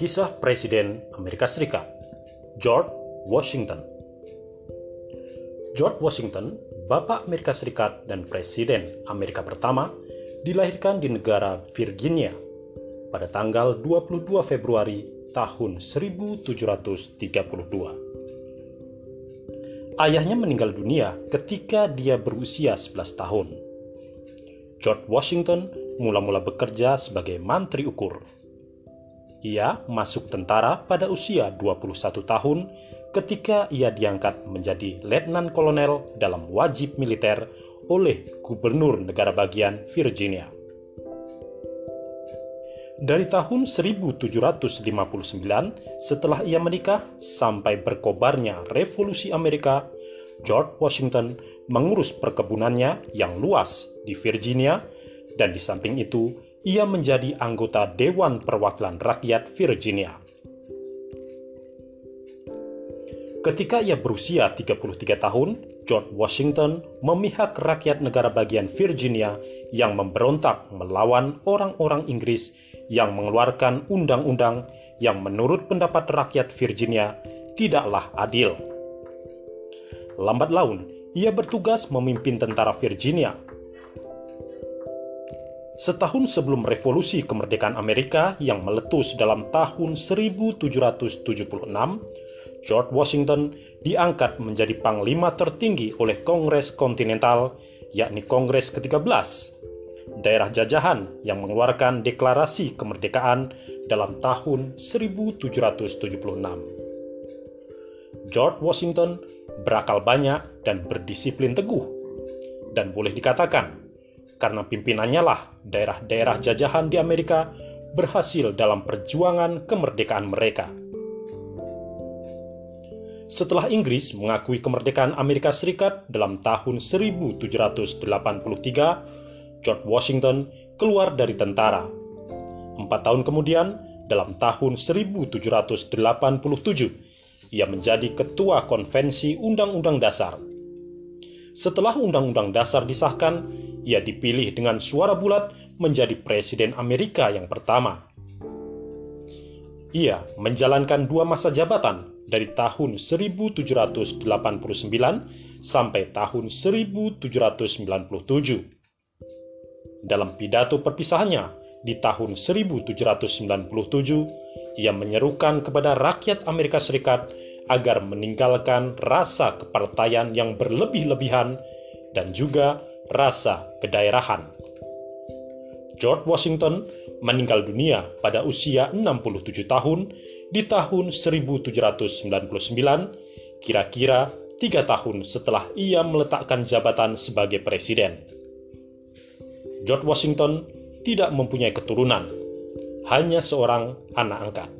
Kisah Presiden Amerika Serikat George Washington George Washington, Bapak Amerika Serikat dan Presiden Amerika pertama, dilahirkan di negara Virginia pada tanggal 22 Februari tahun 1732. Ayahnya meninggal dunia ketika dia berusia 11 tahun. George Washington mula-mula bekerja sebagai mantri ukur. Ia masuk tentara pada usia 21 tahun ketika ia diangkat menjadi letnan kolonel dalam wajib militer oleh gubernur negara bagian Virginia. Dari tahun 1759 setelah ia menikah sampai berkobarnya revolusi Amerika, George Washington mengurus perkebunannya yang luas di Virginia dan di samping itu ia menjadi anggota Dewan Perwakilan Rakyat Virginia. Ketika ia berusia 33 tahun, George Washington memihak rakyat negara bagian Virginia yang memberontak melawan orang-orang Inggris yang mengeluarkan undang-undang yang menurut pendapat rakyat Virginia tidaklah adil. Lambat laun, ia bertugas memimpin tentara Virginia Setahun sebelum revolusi kemerdekaan Amerika yang meletus dalam tahun 1776, George Washington diangkat menjadi panglima tertinggi oleh Kongres Kontinental, yakni Kongres ke-13, daerah jajahan yang mengeluarkan deklarasi kemerdekaan dalam tahun 1776. George Washington berakal banyak dan berdisiplin teguh, dan boleh dikatakan karena pimpinannya lah daerah-daerah jajahan di Amerika berhasil dalam perjuangan kemerdekaan mereka. Setelah Inggris mengakui kemerdekaan Amerika Serikat dalam tahun 1783, George Washington keluar dari tentara. Empat tahun kemudian, dalam tahun 1787, ia menjadi ketua konvensi Undang-Undang Dasar. Setelah Undang-Undang Dasar disahkan, ia dipilih dengan suara bulat menjadi Presiden Amerika yang pertama. Ia menjalankan dua masa jabatan dari tahun 1789 sampai tahun 1797. Dalam pidato perpisahannya di tahun 1797, ia menyerukan kepada rakyat Amerika Serikat agar meninggalkan rasa kepartaian yang berlebih-lebihan dan juga rasa kedaerahan. George Washington meninggal dunia pada usia 67 tahun di tahun 1799, kira-kira tiga tahun setelah ia meletakkan jabatan sebagai presiden. George Washington tidak mempunyai keturunan, hanya seorang anak angkat.